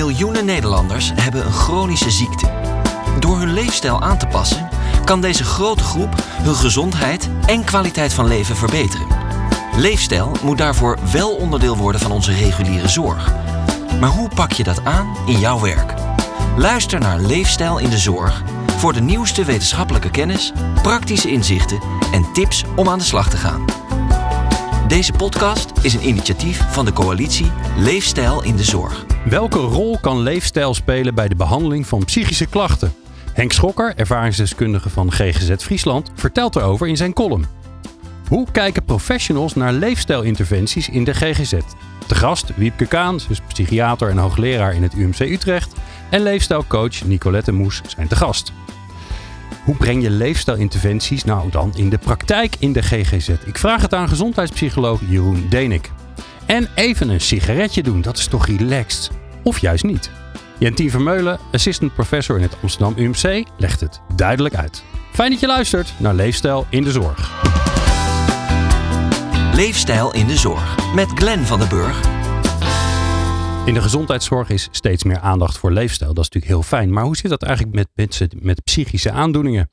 Miljoenen Nederlanders hebben een chronische ziekte. Door hun leefstijl aan te passen, kan deze grote groep hun gezondheid en kwaliteit van leven verbeteren. Leefstijl moet daarvoor wel onderdeel worden van onze reguliere zorg. Maar hoe pak je dat aan in jouw werk? Luister naar Leefstijl in de Zorg voor de nieuwste wetenschappelijke kennis, praktische inzichten en tips om aan de slag te gaan. Deze podcast is een initiatief van de coalitie Leefstijl in de Zorg. Welke rol kan leefstijl spelen bij de behandeling van psychische klachten? Henk Schokker, ervaringsdeskundige van GGZ Friesland, vertelt erover in zijn column. Hoe kijken professionals naar leefstijlinterventies in de GGZ? De gast Wiepke Kaan, dus psychiater en hoogleraar in het UMC Utrecht, en leefstijlcoach Nicolette Moes zijn te gast. Hoe breng je leefstijlinterventies nou dan in de praktijk in de GGZ? Ik vraag het aan gezondheidspsycholoog Jeroen Denik. En even een sigaretje doen, dat is toch relaxed? Of juist niet? Jentien Vermeulen, assistant professor in het Amsterdam UMC, legt het duidelijk uit. Fijn dat je luistert naar Leefstijl in de Zorg. Leefstijl in de Zorg met Glenn van den Burg. In de gezondheidszorg is steeds meer aandacht voor leefstijl. Dat is natuurlijk heel fijn. Maar hoe zit dat eigenlijk met mensen met psychische aandoeningen?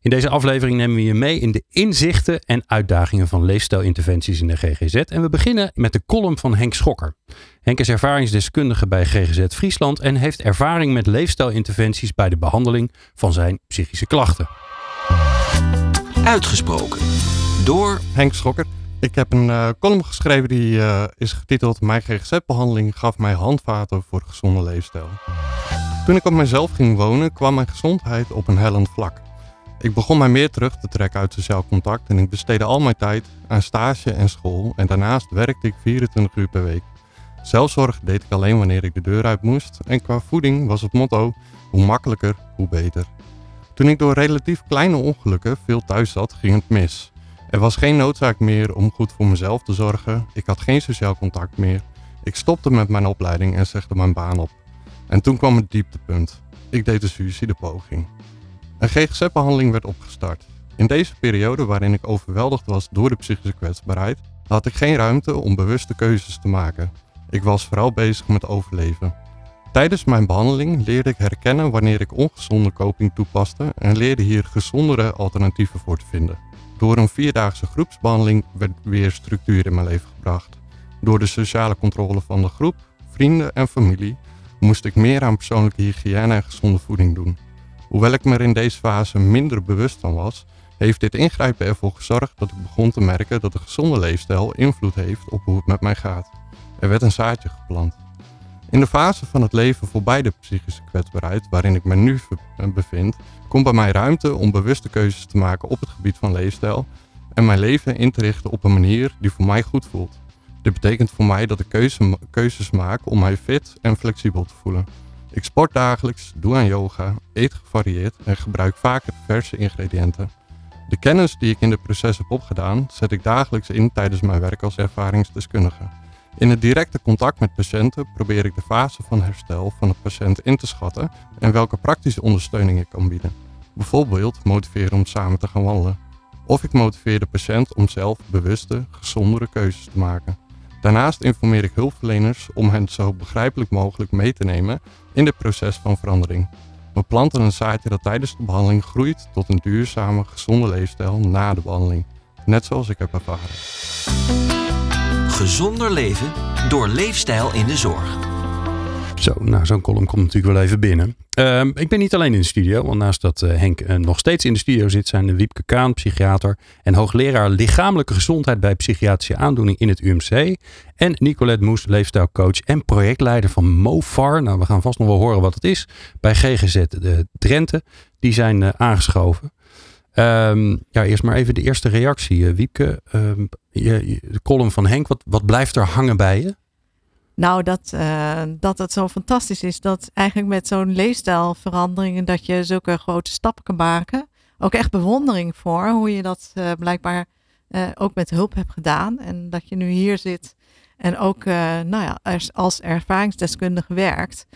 In deze aflevering nemen we je mee in de inzichten en uitdagingen van leefstijlinterventies in de GGZ. En we beginnen met de column van Henk Schokker. Henk is ervaringsdeskundige bij GGZ Friesland en heeft ervaring met leefstijlinterventies bij de behandeling van zijn psychische klachten. Uitgesproken door Henk Schokker. Ik heb een uh, column geschreven die uh, is getiteld Mijn GGZ-behandeling gaf mij handvaten voor gezonde leefstijl. Toen ik op mezelf ging wonen kwam mijn gezondheid op een hellend vlak. Ik begon mij meer terug te trekken uit sociaal contact en ik besteedde al mijn tijd aan stage en school en daarnaast werkte ik 24 uur per week. Zelfzorg deed ik alleen wanneer ik de deur uit moest en qua voeding was het motto hoe makkelijker, hoe beter. Toen ik door relatief kleine ongelukken veel thuis zat, ging het mis. Er was geen noodzaak meer om goed voor mezelf te zorgen. Ik had geen sociaal contact meer. Ik stopte met mijn opleiding en zegde mijn baan op. En toen kwam het dieptepunt. Ik deed een suïcidepoging. Een GGZ-behandeling werd opgestart. In deze periode waarin ik overweldigd was door de psychische kwetsbaarheid, had ik geen ruimte om bewuste keuzes te maken. Ik was vooral bezig met overleven. Tijdens mijn behandeling leerde ik herkennen wanneer ik ongezonde coping toepaste en leerde hier gezondere alternatieven voor te vinden. Door een vierdaagse groepsbehandeling werd weer structuur in mijn leven gebracht. Door de sociale controle van de groep, vrienden en familie moest ik meer aan persoonlijke hygiëne en gezonde voeding doen. Hoewel ik me er in deze fase minder bewust van was, heeft dit ingrijpen ervoor gezorgd dat ik begon te merken dat een gezonde leefstijl invloed heeft op hoe het met mij gaat. Er werd een zaadje geplant. In de fase van het leven voorbij de psychische kwetsbaarheid, waarin ik me nu bevind, komt bij mij ruimte om bewuste keuzes te maken op het gebied van leefstijl en mijn leven in te richten op een manier die voor mij goed voelt. Dit betekent voor mij dat ik keuzes maak om mij fit en flexibel te voelen. Ik sport dagelijks, doe aan yoga, eet gevarieerd en gebruik vaker verse ingrediënten. De kennis die ik in het proces heb opgedaan, zet ik dagelijks in tijdens mijn werk als ervaringsdeskundige. In het directe contact met patiënten probeer ik de fase van herstel van de patiënt in te schatten en welke praktische ondersteuning ik kan bieden. Bijvoorbeeld motiveren om samen te gaan wandelen. Of ik motiveer de patiënt om zelf bewuste, gezondere keuzes te maken. Daarnaast informeer ik hulpverleners om hen zo begrijpelijk mogelijk mee te nemen in het proces van verandering. We planten een zaadje dat tijdens de behandeling groeit tot een duurzame, gezonde leefstijl na de behandeling. Net zoals ik heb ervaren. Gezonder leven door leefstijl in de zorg. Zo, nou zo'n column komt natuurlijk wel even binnen. Uh, ik ben niet alleen in de studio, want naast dat uh, Henk uh, nog steeds in de studio zit, zijn Wiepke Kaan, psychiater en hoogleraar lichamelijke gezondheid bij psychiatrische aandoening in het UMC. En Nicolette Moes, leefstijlcoach en projectleider van MOFAR. Nou, we gaan vast nog wel horen wat het is. Bij GGZ de Drenthe. Die zijn uh, aangeschoven. Um, ja, eerst maar even de eerste reactie. Wiepke, um, je, de column van Henk, wat, wat blijft er hangen bij je? Nou, dat, uh, dat het zo fantastisch is dat eigenlijk met zo'n leefstijlveranderingen dat je zulke grote stappen kan maken. Ook echt bewondering voor hoe je dat uh, blijkbaar uh, ook met hulp hebt gedaan. En dat je nu hier zit en ook nou ja, als ervaringsdeskundige werkt.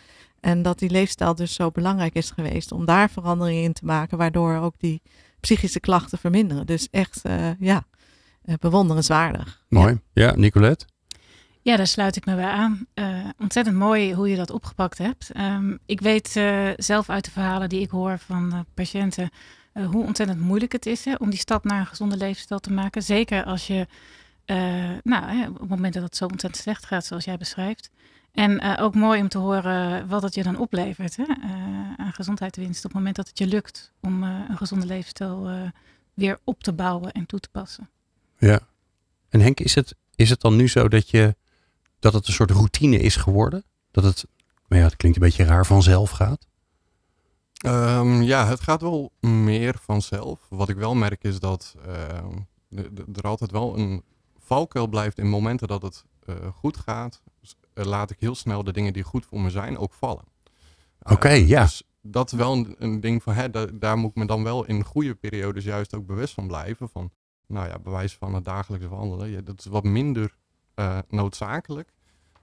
En dat die leefstijl dus zo belangrijk is geweest om daar veranderingen in te maken, waardoor ook die psychische klachten verminderen. Dus echt, ja, bewonderenswaardig. Mooi. Ja, ja Nicolette? Ja, daar sluit ik me bij aan. Uh, ontzettend mooi hoe je dat opgepakt hebt. Um, ik weet uh, zelf uit de verhalen die ik hoor van uh, patiënten hoe ontzettend moeilijk het is hè, om die stap naar een gezonde levensstijl te maken. Zeker als je, nou, op het moment dat het zo ontzettend slecht gaat, zoals jij beschrijft. En ook mooi om te horen wat het je dan oplevert hè, aan gezondheidswinst op het moment dat het je lukt om een gezonde levensstijl weer op te bouwen en toe te passen. Ja. En Henk, is het, is het dan nu zo dat je dat het een soort routine is geworden? Dat het, maar ja, het klinkt een beetje raar, vanzelf gaat? Um, ja, het gaat wel meer vanzelf. Wat ik wel merk is dat uh, er altijd wel een valkuil blijft in momenten dat het uh, goed gaat. Uh, laat ik heel snel de dingen die goed voor me zijn ook vallen. Oké, okay, ja. Dus dat is wel een, een ding van, hè, da daar moet ik me dan wel in goede periodes juist ook bewust van blijven. Van, nou ja, bewijs van het dagelijks wandelen. Ja, dat is wat minder noodzakelijk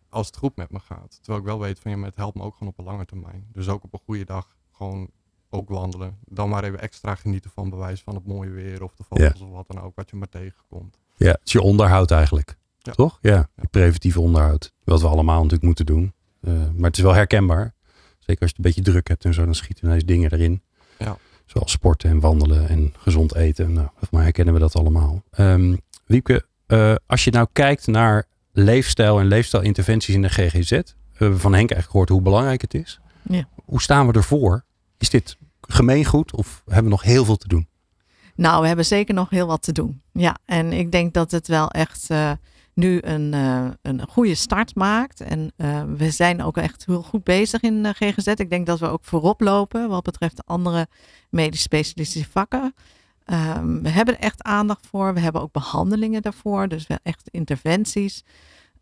als het goed met me gaat. Terwijl ik wel weet van ja, het helpt me ook gewoon op een lange termijn. Dus ook op een goede dag gewoon ook wandelen. Dan maar even extra genieten van bewijs van het mooie weer of de vogels of wat dan ook, wat je maar tegenkomt. Ja, het is je onderhoud eigenlijk. Ja. Toch? Ja, ja. preventieve onderhoud. Wat we allemaal natuurlijk moeten doen. Uh, maar het is wel herkenbaar. Zeker als je het een beetje druk hebt en zo, dan schieten ineens dingen erin. Ja. Zoals sporten en wandelen en gezond eten. Nou, volgens mij herkennen we dat allemaal. Um, Wieke, uh, als je nou kijkt naar leefstijl en leefstijlinterventies in de GGZ. We hebben van Henk eigenlijk gehoord hoe belangrijk het is. Ja. Hoe staan we ervoor? Is dit gemeengoed of hebben we nog heel veel te doen? Nou, we hebben zeker nog heel wat te doen. Ja, en ik denk dat het wel echt uh, nu een, uh, een goede start maakt. En uh, we zijn ook echt heel goed bezig in GGZ. Ik denk dat we ook voorop lopen wat betreft andere medisch specialistische vakken. Um, we hebben er echt aandacht voor. We hebben ook behandelingen daarvoor. Dus wel echt interventies.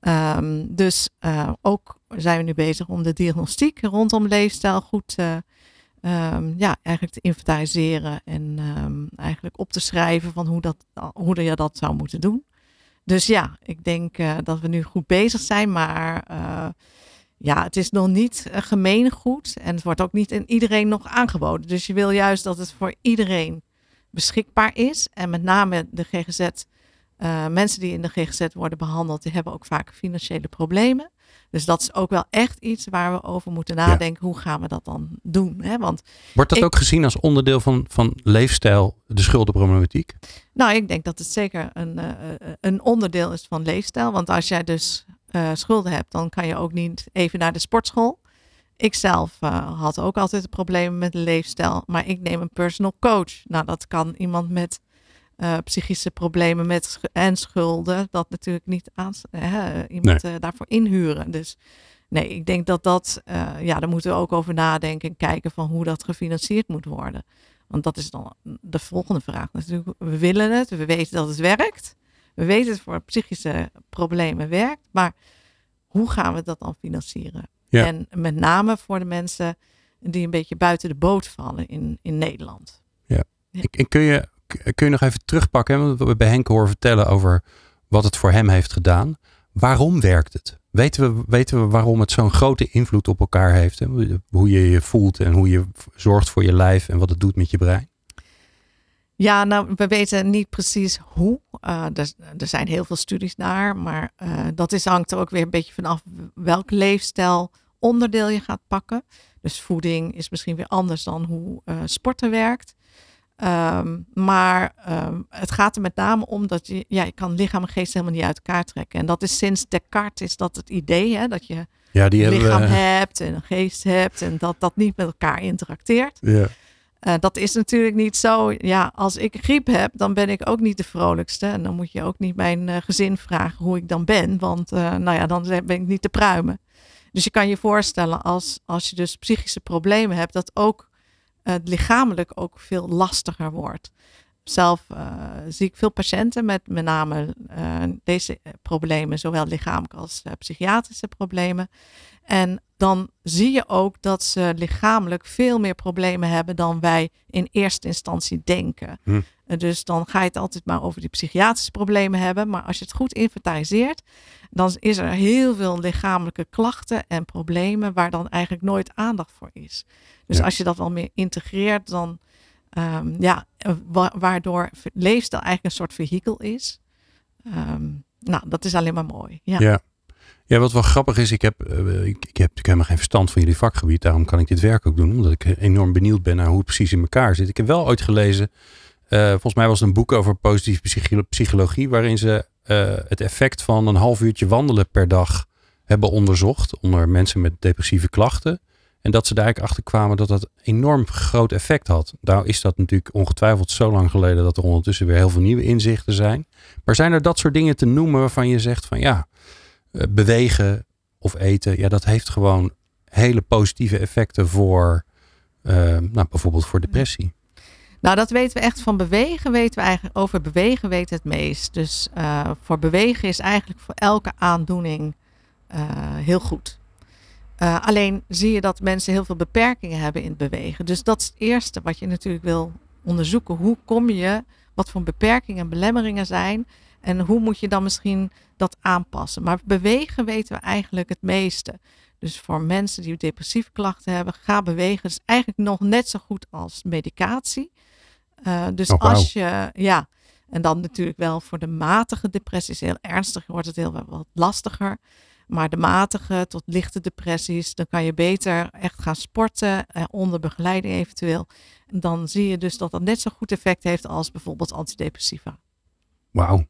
Um, dus uh, ook zijn we nu bezig om de diagnostiek rondom leefstijl goed um, ja, eigenlijk te inventariseren. En eigenlijk op te schrijven van hoe, dat, hoe je dat zou moeten doen. Dus ja, ik denk uh, dat we nu goed bezig zijn. Maar ja, het is nog niet gemeengoed. En het wordt ook niet in iedereen nog aangeboden. Dus je wil juist dat het voor iedereen beschikbaar is. En met name de GGZ, uh, eh, mensen die in de GGZ worden behandeld, die hebben ook vaak financiële problemen. Dus dat is ook wel echt iets waar we over moeten nadenken. Hoe gaan we dat dan doen? Hè? Want Wordt dat ook gezien als onderdeel van, van leefstijl, de schuldenproblematiek? Nou, ik denk dat het zeker een, uh, een onderdeel is van leefstijl. Want als jij dus uh, schulden hebt, dan kan je ook niet even naar de sportschool. Ik zelf uh, had ook altijd problemen met leefstijl, maar ik neem een personal coach. Nou, dat kan iemand met uh, psychische problemen met en schulden, dat natuurlijk niet aan, iemand nee. daarvoor inhuren. Dus nee, ik denk dat dat, ja, daar moeten we ook over nadenken en kijken van hoe dat gefinancierd moet worden. Want dat is dan de volgende vraag natuurlijk. We willen het, we weten dat het werkt. We weten dat het voor psychische problemen werkt, maar hoe gaan we dat dan financieren? Ja. En met name voor de mensen die een beetje buiten de boot vallen in, in Nederland. Ja. ja. En kun je, kun je nog even terugpakken, want we bij Henk horen vertellen over wat het voor hem heeft gedaan. Waarom werkt het? Weten we, weten we waarom het zo'n grote invloed op elkaar heeft? Hè? Hoe je je voelt en hoe je zorgt voor je lijf en wat het doet met je brein? Ja, nou, we weten niet precies hoe. Uh, er, er, zijn heel veel studies naar, maar uh, dat is, hangt er ook weer een beetje vanaf welk leefstijl onderdeel je gaat pakken. Dus voeding is misschien weer anders dan hoe uh, sporten werkt. Um, maar um, het gaat er met name om dat je, ja, je kan lichaam en geest helemaal niet uit elkaar trekken. En dat is sinds Descartes is dat het idee, hè, dat je ja, die een lichaam hebt en een geest hebt en dat dat niet met elkaar interacteert. Ja. Uh, dat is natuurlijk niet zo. Ja, als ik griep heb, dan ben ik ook niet de vrolijkste. En dan moet je ook niet mijn uh, gezin vragen hoe ik dan ben. Want uh, nou ja, dan ben ik niet te pruimen. Dus je kan je voorstellen als, als je dus psychische problemen hebt, dat ook het lichamelijk ook veel lastiger wordt. Zelf zie ik veel patiënten met met name deze problemen, zowel lichamelijk als psychiatrische problemen. En dan zie je ook dat ze lichamelijk veel meer problemen hebben dan wij in eerste instantie denken. Hm. Dus dan ga je het altijd maar over die psychiatrische problemen hebben. Maar als je het goed inventariseert, dan is er heel veel lichamelijke klachten en problemen waar dan eigenlijk nooit aandacht voor is. Dus Ja. als je dat wel meer integreert, dan ehm, ja, wa- waardoor leefstijl eigenlijk een soort vehikel is. Ehm, nou, dat is alleen maar mooi. Ja. Ja. Ja, wat wel grappig is, ik heb, uh, ik, ik, heb helemaal geen verstand van jullie vakgebied. Daarom kan ik dit werk ook doen, omdat ik enorm benieuwd ben naar hoe het precies in elkaar zit. Ik heb wel ooit gelezen, uh, volgens mij was het een boek over positieve psychologie, waarin ze het effect van een half uurtje wandelen per dag hebben onderzocht onder mensen met depressieve klachten. En dat ze daar eigenlijk achter kwamen dat dat enorm groot effect had. Nou is dat natuurlijk ongetwijfeld zo lang geleden dat er ondertussen weer heel veel nieuwe inzichten zijn. Maar zijn er dat soort dingen te noemen waarvan je zegt van ja, eh, bewegen of eten, ja, dat heeft gewoon hele positieve effecten voor uh, nou, bijvoorbeeld voor depressie. Nou, dat weten we echt van bewegen. Weten we eigenlijk over bewegen weten het meest. Dus uh, voor bewegen is eigenlijk voor elke aandoening uh, heel goed. Alleen zie je dat mensen heel veel beperkingen hebben in het bewegen. Dus dat is het eerste wat je natuurlijk wil onderzoeken. Hoe kom je, wat voor beperkingen en belemmeringen zijn en hoe moet je dan misschien dat aanpassen? Maar bewegen weten we eigenlijk het meeste. Dus voor mensen die depressieve klachten hebben, ga bewegen. Dat is eigenlijk nog net zo goed als medicatie. Uh, dus oh, wow. als je, ja, en dan natuurlijk wel voor de matige depressies, heel ernstig wordt het heel wat lastiger. Maar de matige tot lichte depressies, dan kan je beter echt gaan sporten, eh, onder begeleiding eventueel. En dan zie je dus dat dat net zo goed effect heeft als bijvoorbeeld antidepressiva. Wauw.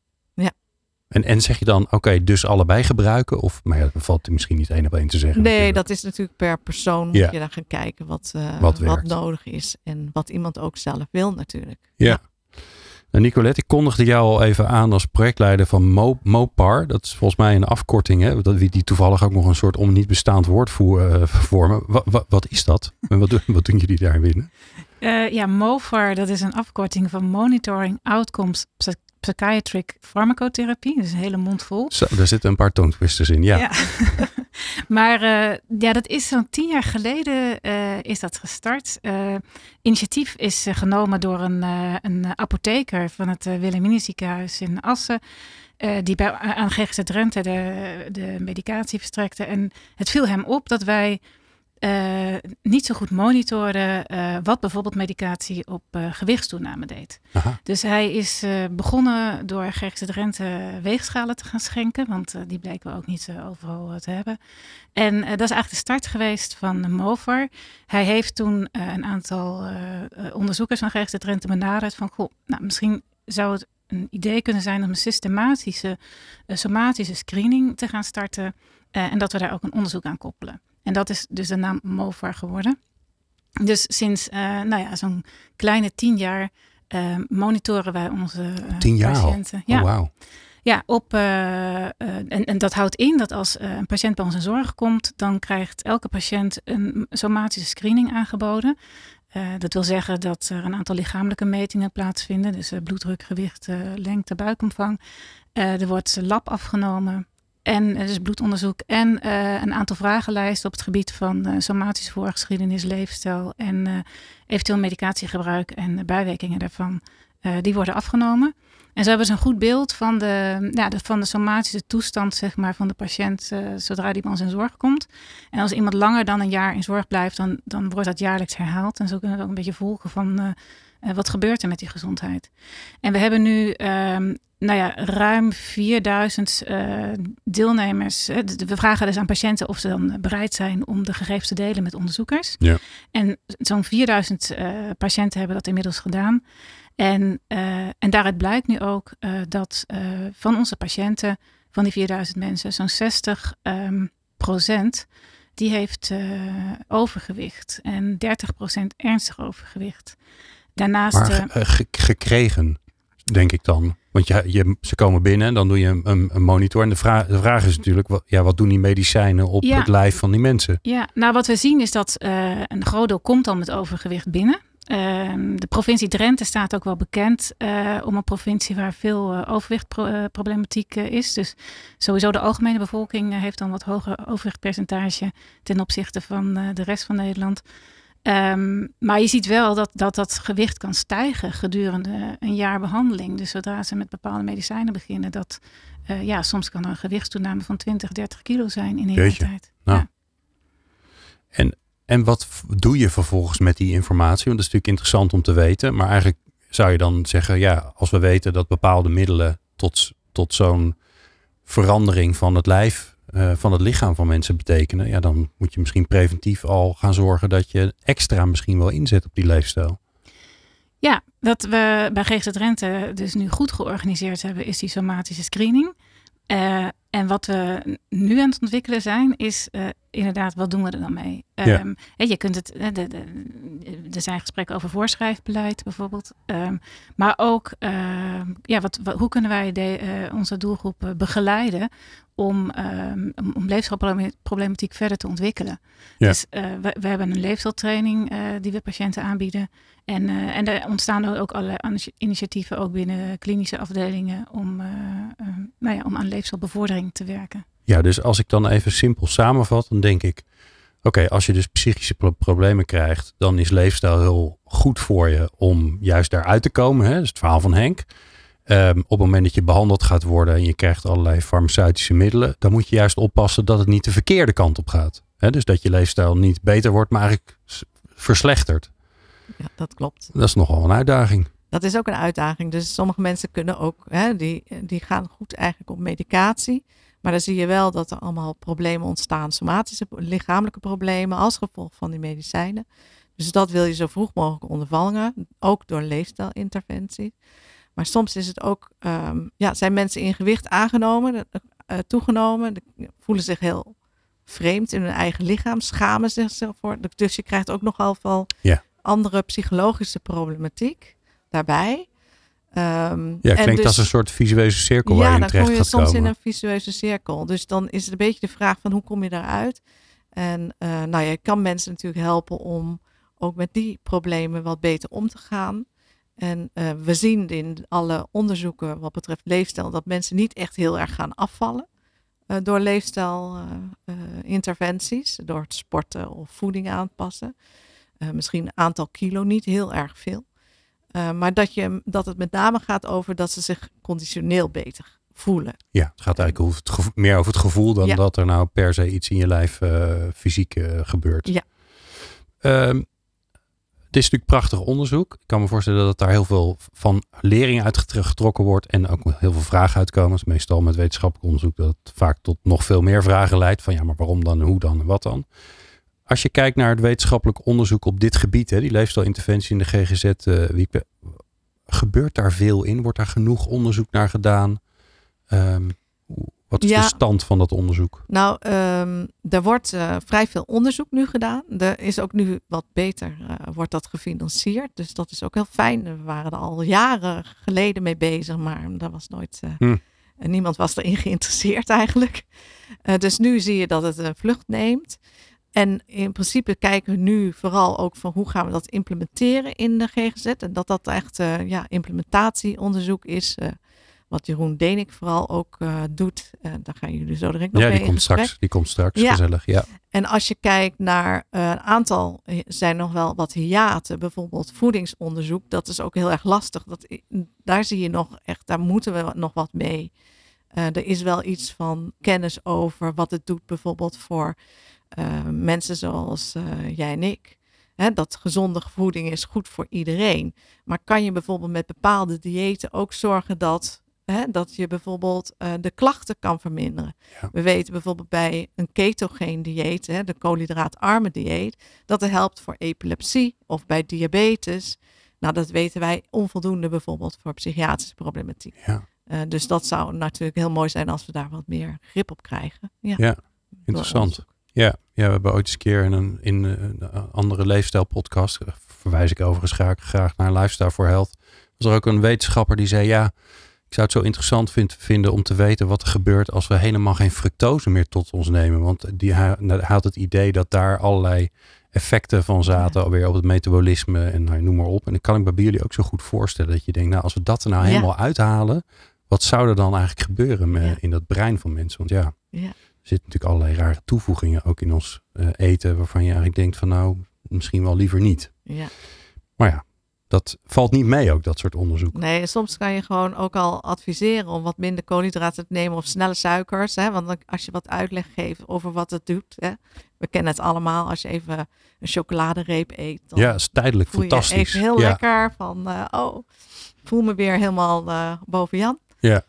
En, en zeg je dan, oké, dus allebei gebruiken? Of, maar ja, dat valt misschien niet één op één te zeggen. Nee, natuurlijk. dat is natuurlijk per persoon moet Ja. je daar gaan kijken wat, uh, Wat nodig is. En wat iemand ook zelf wil natuurlijk. Ja. Nou, Nicolette, ik kondigde jou al even aan als projectleider van Mo Mopar. Dat is volgens mij een afkorting, hè? Dat, die toevallig ook nog een soort om niet bestaand woord voor, uh, vormen. Wat, wat, wat is dat? En wat, doen- wat doen jullie daar binnen? Uh, ja, MOFAR, dat is een afkorting van Monitoring Outcomes Psychiatric Pharmacotherapie. Dat is een hele mond vol. Zo, daar zitten een paar tongtwisters in. Ja. maar uh, ja, dat is zo'n tien jaar geleden uh, is dat gestart. Uh, initiatief is genomen door een, een apotheker van het uh, ziekenhuis in Assen. Die bij, aan GGZ Drenthe de, de medicatie verstrekte. En het viel hem op dat wij uh, niet zo goed monitoren uh, wat bijvoorbeeld medicatie op uh, gewichtstoename deed. Aha. Dus hij is begonnen door GGZ Drenthe weegschalen te gaan schenken, want die bleken we ook niet overal te hebben. En dat is eigenlijk de start geweest van Movar. Hij heeft toen een aantal onderzoekers van GGZ Drenthe benaderd van, goh, nou, misschien zou het een idee kunnen zijn om een systematische somatische screening te gaan starten en dat we daar ook een onderzoek aan koppelen. En dat is dus de naam MOVAR geworden. Dus sinds uh, nou ja, zo'n kleine tien jaar uh, monitoren wij onze uh, Tien jaar al? patiënten. Ja, Oh, wauw. ja op, en, en dat houdt in dat als een patiënt bij ons in zorg komt, dan krijgt elke patiënt een somatische screening aangeboden. Dat wil zeggen dat er een aantal lichamelijke metingen plaatsvinden. Dus bloeddruk, gewicht, lengte, buikomvang. Er wordt lab afgenomen. En er is bloedonderzoek en uh, een aantal vragenlijsten op het gebied van uh, somatische voorgeschiedenis, leefstijl en eventueel medicatiegebruik en bijwerkingen daarvan. Die worden afgenomen. En zo hebben ze een goed beeld van de, ja, de, van de somatische toestand zeg maar, van de patiënt zodra die bij ons in zorg komt. En als iemand langer dan een jaar in zorg blijft, dan, dan wordt dat jaarlijks herhaald. En zo kunnen we ook een beetje volgen van uh, uh, wat gebeurt er met die gezondheid. En we hebben nu um, nou ja, ruim 4000 uh, deelnemers. We vragen dus aan patiënten of ze dan bereid zijn om de gegevens te delen met onderzoekers. Ja. En zo'n 4000 uh, patiënten hebben dat inmiddels gedaan. En, uh, en daaruit blijkt nu ook uh, dat uh, van onze patiënten, van die 4000 mensen, zo'n 60 um, procent, die heeft overgewicht. En 30 procent ernstig overgewicht. Daarnaast. Maar ge gekregen, denk ik dan. Want je, je, ze komen binnen en dan doe je een, een monitor. En de vraag, de vraag is natuurlijk, wat, ja, wat doen die medicijnen op ja. het lijf van die mensen? Ja, nou wat we zien is dat uh, een groot deel komt dan met overgewicht binnen. Uh, de provincie Drenthe staat ook wel bekend uh, om een provincie waar veel overwichtproblematiek is. Dus sowieso de algemene bevolking heeft dan wat hoger overwichtpercentage ten opzichte van de rest van Nederland. Um, maar je ziet wel dat, dat dat gewicht kan stijgen gedurende een jaar behandeling. Dus zodra ze met bepaalde medicijnen beginnen, dat uh, ja, soms kan er een gewichtstoename van 20, 30 kilo zijn in een tijd. Nou. Ja. En, en wat doe je vervolgens met die informatie? Want dat is natuurlijk interessant om te weten. Maar eigenlijk zou je dan zeggen, ja, als we weten dat bepaalde middelen tot, tot zo'n verandering van het lijf eh, van het lichaam van mensen betekenen, ja, dan moet je misschien preventief al gaan zorgen dat je extra misschien wel inzet op die leefstijl. Ja, wat we bij GGZ Rente dus nu goed georganiseerd hebben, is die somatische screening. Uh, en wat we nu aan het ontwikkelen zijn, is uh, inderdaad, wat doen we er dan mee? Ja. Um, je kunt het, de, de, er zijn gesprekken over voorschrijfbeleid bijvoorbeeld. Um, maar ook, uh, ja, wat, wat, hoe kunnen wij de, uh, onze doelgroep begeleiden om, um, om leefstijlproblematiek verder te ontwikkelen? Ja. Dus we, we, hebben een leefstijltraining die we patiënten aanbieden. En, en er ontstaan ook allerlei initiatieven ook binnen klinische afdelingen om, nou ja, om aan leefstijlbevordering te werken. Ja, dus als ik dan even simpel samenvat, dan denk ik: okay, als je dus psychische pro problemen krijgt, dan is leefstijl heel goed voor je om juist daaruit te komen. Hè? Dat is het verhaal van Henk. Um, op het moment dat je behandeld gaat worden en je krijgt allerlei farmaceutische middelen, dan moet je juist oppassen dat het niet de verkeerde kant op gaat. Hè? Dus dat je leefstijl niet beter wordt, maar eigenlijk verslechtert. Ja, dat klopt. Dat is nogal een uitdaging. Dat is ook een uitdaging. Dus sommige mensen kunnen ook, hè, die, die gaan goed eigenlijk op medicatie. Maar dan zie je wel dat er allemaal problemen ontstaan, somatische lichamelijke problemen als gevolg van die medicijnen. Dus dat wil je zo vroeg mogelijk ondervangen, ook door leefstijlinterventie. Maar soms is het ook, um, ja, zijn mensen in gewicht aangenomen, uh, toegenomen, de, voelen zich heel vreemd in hun eigen lichaam, schamen zich ervoor. Dus je krijgt ook nogal veel ja. andere psychologische problematiek daarbij. Um, ja, klinkt dus, als een soort visueuze cirkel ja, waar je in terecht gaat gaat soms komen. in een visueuze cirkel. Dus dan is het een beetje de vraag van hoe kom je daaruit? En uh, nou ja, je kan mensen natuurlijk helpen om ook met die problemen wat beter om te gaan. En uh, we zien in alle onderzoeken wat betreft leefstijl dat mensen niet echt heel erg gaan afvallen uh, door leefstijlinterventies, door het sporten of voeding aanpassen. misschien een aantal kilo, niet heel erg veel. Uh, maar dat, je, dat het met name gaat over dat ze zich conditioneel beter voelen. Ja, het gaat eigenlijk over het gevoel, meer over het gevoel dan Ja. dat er nou per se iets in je lijf uh, fysiek uh, gebeurt. Ja. Um, het is natuurlijk prachtig onderzoek. Ik kan me voorstellen dat daar heel veel van lering uit getrokken wordt en ook heel veel vragen uitkomen. Is meestal met wetenschappelijk onderzoek dat het vaak tot nog veel meer vragen leidt. Van ja, maar waarom dan, hoe dan en wat dan? Als je kijkt naar het wetenschappelijk onderzoek op dit gebied, hè, die leefstijlinterventie in de GGZ, uh, Wieke, gebeurt daar veel in? Wordt daar genoeg onderzoek naar gedaan? Um, wat is Ja. de stand van dat onderzoek? Nou, ehm, er wordt uh, vrij veel onderzoek nu gedaan. Er is ook nu wat beter, uh, wordt dat gefinancierd. Dus dat is ook heel fijn. We waren er al jaren geleden mee bezig, maar daar was nooit... Uh, Hm. Niemand was erin geïnteresseerd eigenlijk. Dus nu zie je dat het een vlucht neemt. En in principe kijken we nu vooral ook van hoe gaan we dat implementeren in de GGZ. En dat dat echt uh, ja, implementatieonderzoek is. Uh, wat Jeroen Denik vooral ook uh, doet. daar gaan jullie zo direct nog ja, mee die komt straks. Die komt straks, Ja. gezellig. Ja. En als je kijkt naar een aantal, zijn nog wel wat hiaten, bijvoorbeeld voedingsonderzoek. Dat is ook heel erg lastig. Dat, daar zie je nog echt, daar moeten we nog wat mee. Er is wel iets van kennis over wat het doet bijvoorbeeld voor uh, mensen zoals uh, jij en ik. Hè, dat gezonde voeding is goed voor iedereen. Maar kan je bijvoorbeeld met bepaalde diëten ook zorgen dat, hè, dat je bijvoorbeeld uh, de klachten kan verminderen? Ja. We weten bijvoorbeeld bij een ketogeen dieet, hè, de koolhydraatarme dieet, dat het helpt voor epilepsie of bij diabetes. Nou, dat weten wij onvoldoende bijvoorbeeld voor psychiatrische problematiek. Ja. Uh, dus dat zou natuurlijk heel mooi zijn als we daar wat meer grip op krijgen. Ja, ja interessant. Ja, ja, we hebben ooit eens een keer in een, in een andere leefstijlpodcast, verwijs ik overigens graag, graag naar Lifestyle for Health, was er ook een wetenschapper die zei, ja, ik zou het zo interessant vind, vinden om te weten wat er gebeurt als we helemaal geen fructose meer tot ons nemen. Want die had het idee dat daar allerlei effecten van zaten, ja. alweer op het metabolisme en nou, noem maar op. En dat kan ik bij jullie ook zo goed voorstellen, dat je denkt, nou, als we dat er nou helemaal uithalen, wat zou er dan eigenlijk gebeuren met, ja. in dat brein van mensen? Want ja, ja. Zitten natuurlijk allerlei rare toevoegingen ook in ons uh, eten, waarvan je eigenlijk denkt van nou, misschien wel liever niet. Ja. Maar ja, dat valt niet mee ook, dat soort onderzoek. Nee, soms kan je gewoon ook al adviseren om wat minder koolhydraten te nemen of snelle suikers. Hè? Want als je wat uitleg geeft over wat het doet. Hè? We kennen het allemaal. Als je even een chocoladereep eet. Dan ja, is tijdelijk voel fantastisch. Je even heel ja. lekker van, uh, oh, voel me weer helemaal uh, boven Jan. Ja.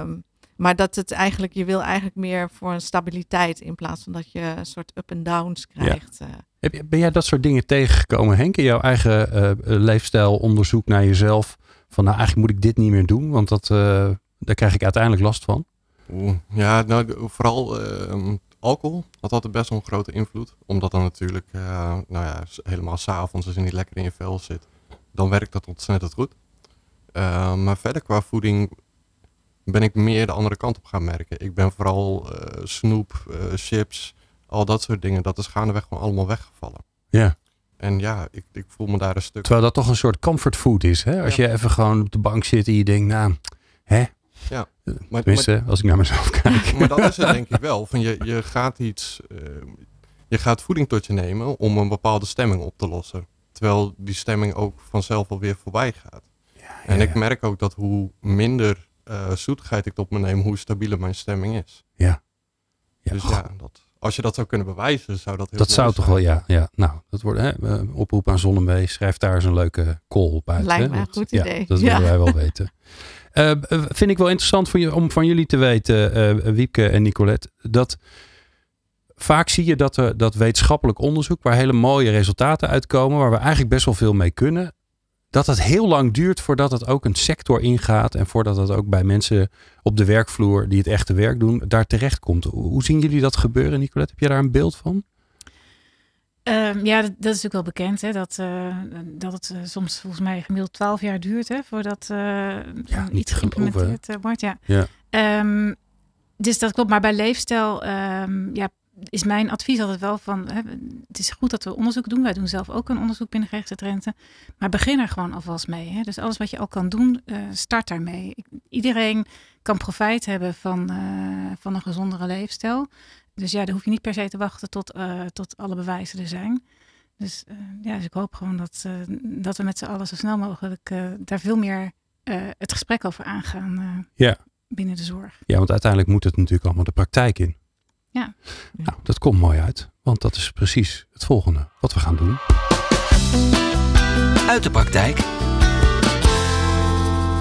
Um, Maar dat het eigenlijk, je wil eigenlijk meer voor een stabiliteit in plaats van dat je een soort up en downs krijgt. eh. Ben jij dat soort dingen tegengekomen, Henk, in jouw eigen eh, eh, leefstijlonderzoek naar jezelf? Van nou, eigenlijk moet ik dit niet meer doen, want dat, eh, daar krijg ik uiteindelijk last van. Oeh, Ja, nou, vooral alcohol had altijd best wel een grote invloed. Omdat dan natuurlijk, eh, nou ja, s- helemaal s'avonds als je niet lekker in je vel zit, dan werkt dat ontzettend goed. Maar verder qua voeding ben ik meer de andere kant op gaan merken. Ik ben vooral eh, snoep, eh, chips, al dat soort dingen, dat is gaandeweg gewoon allemaal weggevallen. Ja. En ja, ik, ik voel me daar een stuk... Terwijl dat toch een soort comfortfood is. Hè? Als je even gewoon op de bank zit en je denkt, nou, hè? Ja. Maar- Tenminste, als ik naar mezelf kijk. Maar dat is het denk ik wel. Van je, je gaat iets, eh, je gaat voeding tot je nemen om een bepaalde stemming op te lossen. Terwijl die stemming ook vanzelf alweer voorbij gaat. en ik merk ook dat hoe minder eh, zoetigheid ik tot me neem, hoe stabieler mijn stemming is. Ja. Ja, dus ja, dat, als je dat zou kunnen bewijzen, zou dat heel dat zou toch wel, ja. ja. Nou, dat wordt hè, oproep aan Zonnebee. Schrijf daar eens een leuke call op uit. Lijkt hè? mij een Dat- goed ja, idee. dat Ja. willen wij wel weten. Eh, eh, vind ik wel interessant voor je, om van jullie te weten, eh, Wiepke en Nicolette, dat vaak zie je dat er dat wetenschappelijk onderzoek, waar hele mooie resultaten uitkomen, waar we eigenlijk best wel veel mee kunnen, dat het heel lang duurt voordat het ook een sector ingaat en voordat het ook bij mensen op de werkvloer die het echte werk doen, daar terecht komt. Hoe zien jullie dat gebeuren, Nicolette? Heb je daar een beeld van? Ehm, ja, dat, dat is natuurlijk wel bekend, hè, dat, eh, dat het eh, soms volgens mij gemiddeld 12 jaar duurt hè, voordat eh, niet iets geïmplementeerd wordt. Ja. Ja. Ehm, dus dat klopt, maar bij leefstijl ehm, ja, is mijn advies altijd wel van, hè, het is goed dat we onderzoek doen. Wij doen zelf ook een onderzoek binnen GGZ Drenthe, maar begin er gewoon alvast mee. Hè. Dus alles wat je al kan doen, eh, start daarmee. Iedereen kan profijt hebben van, eh, van een gezondere leefstijl. Dus ja, dan hoef je niet per se te wachten tot, eh, tot alle bewijzen er zijn. Dus, ja, dus ik hoop gewoon dat, dat we met z'n allen zo snel mogelijk daar veel meer het gesprek over aangaan Ja. binnen de zorg. Ja, want uiteindelijk moet het natuurlijk allemaal de praktijk in. Ja. Nou, dat komt mooi uit, want dat is precies het volgende wat we gaan doen. Uit de praktijk.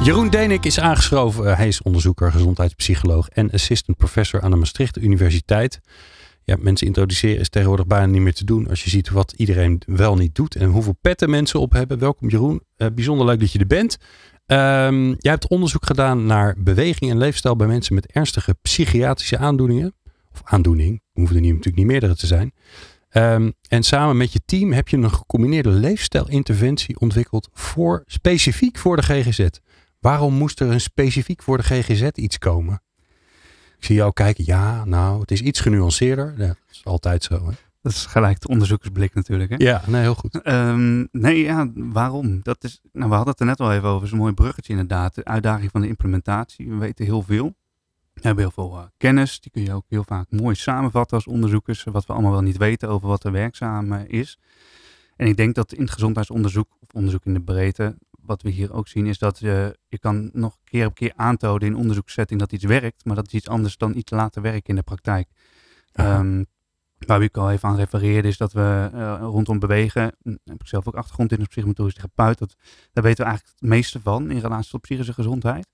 Jeroen Denik is aangeschoven. Hij is onderzoeker, gezondheidspsycholoog en assistant professor aan de Maastricht Universiteit. Ja, mensen introduceren is tegenwoordig bijna niet meer te doen als je ziet wat iedereen wel niet doet en hoeveel petten mensen op hebben. Welkom Jeroen, Eh, bijzonder leuk dat je er bent. Ehm, jij hebt onderzoek gedaan naar beweging en leefstijl bij mensen met ernstige psychiatrische aandoeningen. Of aandoening, hoeven er niet, natuurlijk niet meerdere te zijn. Ehm, en samen met je team heb je een gecombineerde leefstijlinterventie ontwikkeld voor, specifiek voor de GGZ. Waarom moest er een specifiek voor de GGZ iets komen? Ik zie jou kijken, ja, nou, het is iets genuanceerder. Ja, dat is altijd zo. Hè? Dat is gelijk de onderzoekersblik natuurlijk. Hè? Ja, nee, heel goed. Ehm, nee, ja, waarom? Dat is, nou, we hadden het er net al even over. Het is een mooi bruggetje inderdaad. De uitdaging van de implementatie. We weten heel veel. We hebben heel veel eh, kennis. Die kun je ook heel vaak mooi samenvatten als onderzoekers. Wat we allemaal wel niet weten over wat er werkzaam eh, is. En ik denk dat in het gezondheidsonderzoek, of onderzoek in de breedte, wat we hier ook zien, is dat je, je kan nog keer op keer aantonen in onderzoekssetting dat iets werkt. Maar dat is iets anders dan iets laten werken in de praktijk. Ehm, Waar ik al even aan refereerde, is dat we eh, rondom bewegen, heb ik zelf ook achtergrond in als psychomotorisch therapeut, dat, daar weten we eigenlijk het meeste van in relatie tot psychische gezondheid.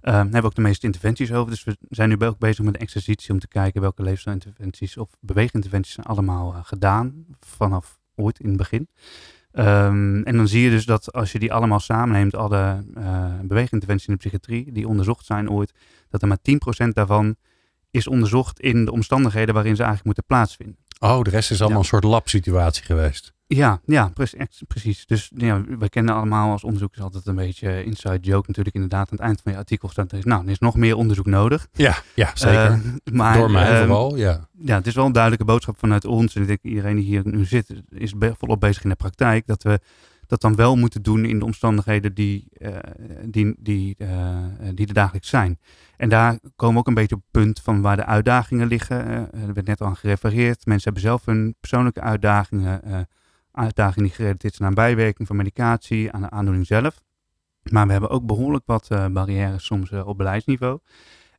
Ehm, daar hebben we ook de meeste interventies over, dus we zijn nu ook bezig met een exercitie om te kijken welke leefstijlinterventies of beweeginterventies zijn allemaal eh, gedaan, vanaf ooit in het begin. Ehm, en dan zie je dus dat als je die allemaal samenneemt, alle eh beweeginterventies in de psychiatrie, die onderzocht zijn ooit, dat er maar 10% daarvan is onderzocht in de omstandigheden waarin ze eigenlijk moeten plaatsvinden. Oh, de rest is allemaal Ja. een soort labsituatie geweest. Ja, ja, precies. Dus ja, we kennen allemaal als onderzoekers altijd een beetje inside joke natuurlijk inderdaad. Aan het eind van je artikel staat er is, nou, er is nog meer onderzoek nodig. Ja, ja zeker. Eh, maar, Door mij ehm, vooral, ja. Ja, het is wel een duidelijke boodschap vanuit ons. En ik denk iedereen die hier nu zit is volop bezig in de praktijk. Dat we dat dan wel moeten doen in de omstandigheden die, eh, die, die, eh, die er dagelijks zijn. En daar komen we ook een beetje op het punt van waar de uitdagingen liggen. Er werd net al aan gerefereerd. Mensen hebben zelf hun persoonlijke uitdagingen. Uitdagingen die gerelateerd zijn aan bijwerking van medicatie, aan de aandoening zelf. Maar we hebben ook behoorlijk wat eh, barrières soms eh, op beleidsniveau.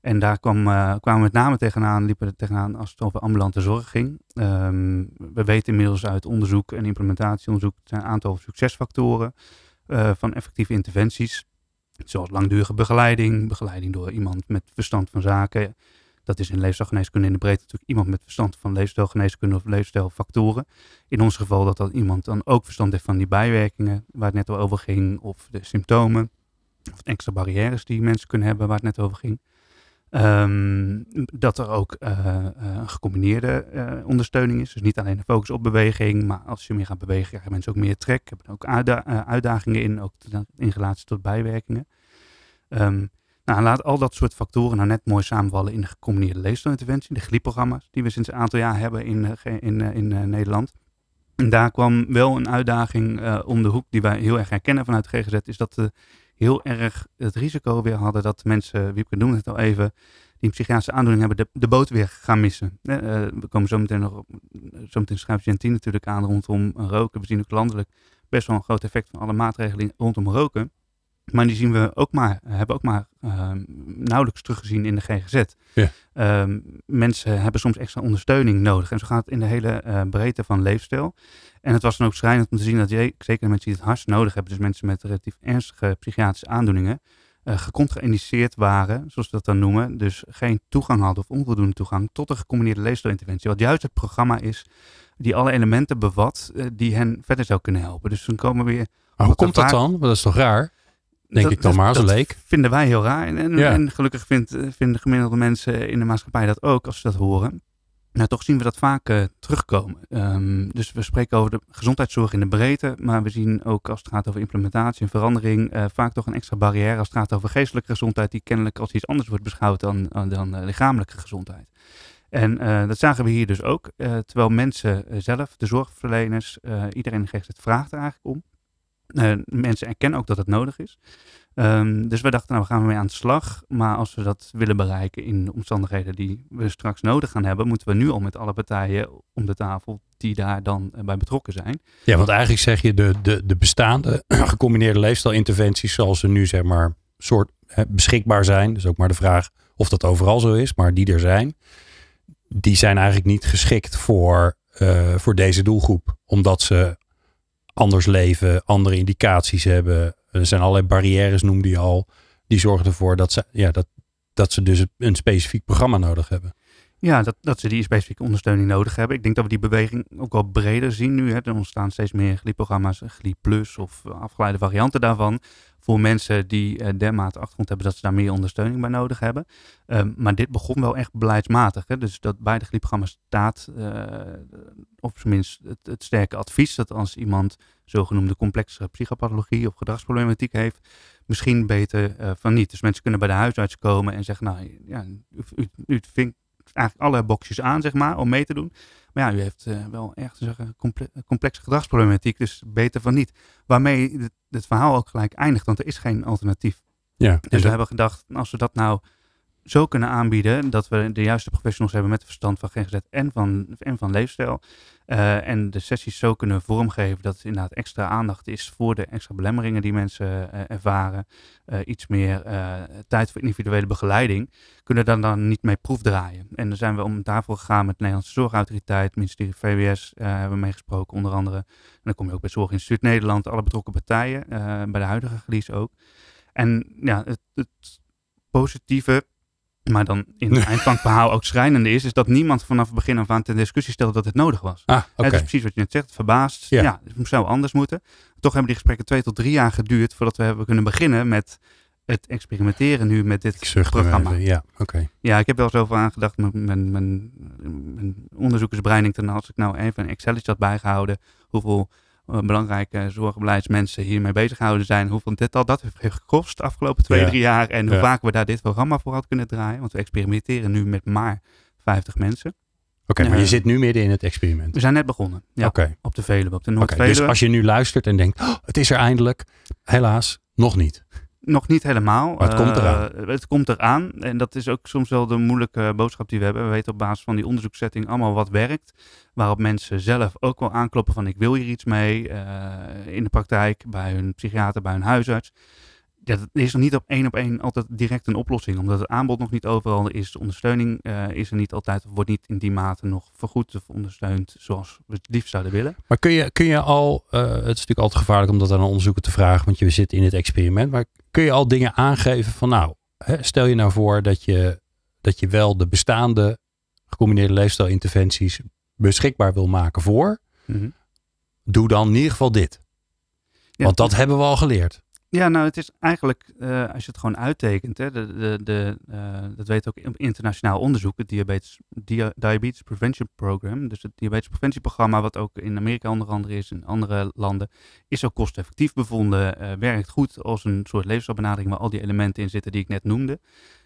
En daar kwam, eh, kwamen we met name tegenaan, liepen we tegenaan als het over ambulante zorg ging. Ehm, we weten inmiddels uit onderzoek en implementatieonderzoek, er een aantal succesfactoren van effectieve interventies. Zoals langdurige begeleiding, begeleiding door iemand met verstand van zaken. Dat is in leefstijlgeneeskunde in de breedte natuurlijk iemand met verstand van leefstijlgeneeskunde of leefstijlfactoren. In ons geval dat dat iemand dan ook verstand heeft van die bijwerkingen waar het net al over ging, of de symptomen, of extra barrières die mensen kunnen hebben waar het net over ging. Ehm, dat er ook uh, een gecombineerde uh, ondersteuning is. Dus niet alleen de focus op beweging, maar als je meer gaat bewegen, krijgen mensen ook meer trek. Hebben ook uitda uitdagingen in, ook in relatie tot bijwerkingen. Um, nou, laat al dat soort factoren nou net mooi samenvallen in de gecombineerde leefstijlinterventie, de GLIP-programma's, die we sinds een aantal jaar hebben in, in, in, in Nederland. En daar kwam wel een uitdaging om de hoek die wij heel erg herkennen vanuit GGZ, is dat de heel erg het risico weer hadden dat mensen, Wiepke noemde het al even, die een psychiatrische aandoening hebben, de, de boot weer gaan missen. We komen zo meteen nog, zo meteen Jentien natuurlijk aan rondom roken. We zien ook landelijk best wel een groot effect van alle maatregelen rondom roken. Maar die zien we ook maar, hebben ook maar uh, nauwelijks teruggezien in de GGZ. Ja. Uh, mensen hebben soms extra ondersteuning nodig. En zo gaat het in de hele uh, breedte van leefstijl. En het was dan ook schrijnend om te zien dat je, zeker mensen die het hardst nodig hebben, dus mensen met relatief ernstige psychiatrische aandoeningen, uh, gecontraindiceerd waren, zoals we dat dan noemen. Dus geen toegang hadden of onvoldoende toegang tot een gecombineerde leefstijlinterventie. Wat juist het programma is die alle elementen bevat uh, die hen verder zou kunnen helpen. Dus dan komen we weer. Maar hoe komt dat dan? Want dat is toch raar? Denk dat, ik dan maar dat leek. vinden wij heel raar. En, en, Ja. en gelukkig vindt, vinden gemiddelde mensen in de maatschappij dat ook als ze dat horen. Nou, toch zien we dat vaak eh, terugkomen. Ehm, dus we spreken over de gezondheidszorg in de breedte, maar we zien ook als het gaat over implementatie en verandering, eh, vaak toch een extra barrière als het gaat over geestelijke gezondheid, die kennelijk als iets anders wordt beschouwd dan, dan eh, lichamelijke gezondheid. En eh, dat zagen we hier dus ook, eh, terwijl mensen eh, zelf, de zorgverleners, eh, iedereen geeft het vraagt er eigenlijk om. Eh, mensen erkennen ook dat het nodig is. Ehm, dus we dachten, nou, we gaan ermee aan de slag. Maar als we dat willen bereiken in de omstandigheden die we straks nodig gaan hebben, moeten we nu al met alle partijen om de tafel die daar dan eh, bij betrokken zijn. Ja, want eigenlijk zeg je de, de, de bestaande gecombineerde leefstijlinterventies zoals ze nu zeg maar soort hè, beschikbaar zijn. Dus ook maar de vraag of dat overal zo is, maar die er zijn. Die zijn eigenlijk niet geschikt voor, eh, voor deze doelgroep. Omdat ze anders leven, andere indicaties hebben. Er zijn allerlei barrières, noemde je al. Die zorgen ervoor dat ze, ja, dat, dat ze dus een specifiek programma nodig hebben. Ja, dat, dat ze die specifieke ondersteuning nodig hebben. Ik denk dat we die beweging ook wel breder zien nu. Hè. Er ontstaan steeds meer GLI-programma's, GLI Plus of afgeleide varianten daarvan. Voor mensen die uh, dermate achtergrond hebben dat ze daar meer ondersteuning bij nodig hebben. Um, maar dit begon wel echt beleidsmatig. Hè. Dus dat bij de GLI-programma's staat, uh, op zijn het, sterke advies, dat als iemand zogenoemde complexe psychopathologie of gedragsproblematiek heeft, misschien beter van niet. Dus mensen kunnen bij de huisarts komen en zeggen, nou ja, u, u, u vindt eigenlijk alle boxjes aan, zeg maar, om mee te doen. Maar ja, u heeft uh, wel echt zeggen, comple complexe gedragsproblematiek, dus beter van niet. Waarmee het, het, verhaal ook gelijk eindigt, want er is geen alternatief. Ja, dus we hebben gedacht, als we dat nou zo kunnen aanbieden, dat we de juiste professionals hebben met verstand van GGZ en van, en van leefstijl. Uh, en de sessies zo kunnen vormgeven dat het inderdaad extra aandacht is voor de extra belemmeringen die mensen uh, ervaren. Uh, iets meer tijd voor individuele begeleiding. Kunnen dan, dan niet mee proefdraaien. En dan zijn we om daarvoor gegaan met de Nederlandse Zorgautoriteit, ministerie VWS hebben we meegesproken onder andere. En dan kom je ook bij Zorginstituut Nederland, alle betrokken partijen, bij de huidige gelies ook. En ja, het positieve maar dan in het eind van het verhaal ook schrijnende is, is dat niemand vanaf het begin af aan ten discussie stelde dat het nodig was. Ah, okay. Het is precies wat je net zegt, verbaasd. Ja, ja het zou anders moeten. Toch hebben die gesprekken twee tot drie jaar geduurd voordat we hebben kunnen beginnen met het experimenteren nu met dit programma. Even, ja, oké. Okay. Ja, ik heb wel zoveel aangedacht. Mijn, mijn, mijn, mijn onderzoekersbrein, dan als ik nou even een Excel had bijgehouden, hoeveel belangrijke zorgbeleidsmensen hiermee bezig gehouden zijn. Hoeveel dit al dat heeft gekost de afgelopen twee, ja. drie jaar. En hoe ja. vaak we daar dit programma voor hadden kunnen draaien. Want we experimenteren nu met maar 50 mensen. Oké, okay, maar je zit nu midden in het experiment. We zijn net begonnen. Ja, okay. Op de Veluwe, op de Noordveluwe. Okay, dus als je nu luistert en denkt, oh, het is er eindelijk. Helaas, nog niet. Nog niet helemaal. Maar het komt eraan. Uh, het komt eraan. En dat is ook soms wel de moeilijke boodschap die we hebben. We weten op basis van die onderzoekssetting allemaal wat werkt. Waarop mensen zelf ook wel aankloppen van ik wil hier iets mee. Uh, in de praktijk, bij hun psychiater, bij hun huisarts. Ja, dat is er niet op één op één altijd direct een oplossing. Omdat het aanbod nog niet overal is. De ondersteuning uh, is er niet altijd. Of wordt niet in die mate nog vergoed of ondersteund zoals we het liefst zouden willen. Maar kun je, kun je al, uh, het is natuurlijk altijd gevaarlijk om dat aan onderzoeken te vragen. Want je zit in het experiment. Maar kun je al dingen aangeven van nou, hè, stel je nou voor dat je, dat je wel de bestaande gecombineerde leefstijlinterventies beschikbaar wil maken voor. Mm -hmm. Doe dan in ieder geval dit. Ja, Want dat hebben we al geleerd. Ja, nou, het is eigenlijk, uh, als je het gewoon uittekent, hè, de, de, uh, dat weet ook internationaal onderzoek, het Diabetes, Dia Diabetes Prevention Program, dus het diabetespreventieprogramma, wat ook in Amerika onder andere is, in andere landen, is ook kosteffectief bevonden, uh, werkt goed als een soort levensstijlbenadering waar al die elementen in zitten die ik net noemde.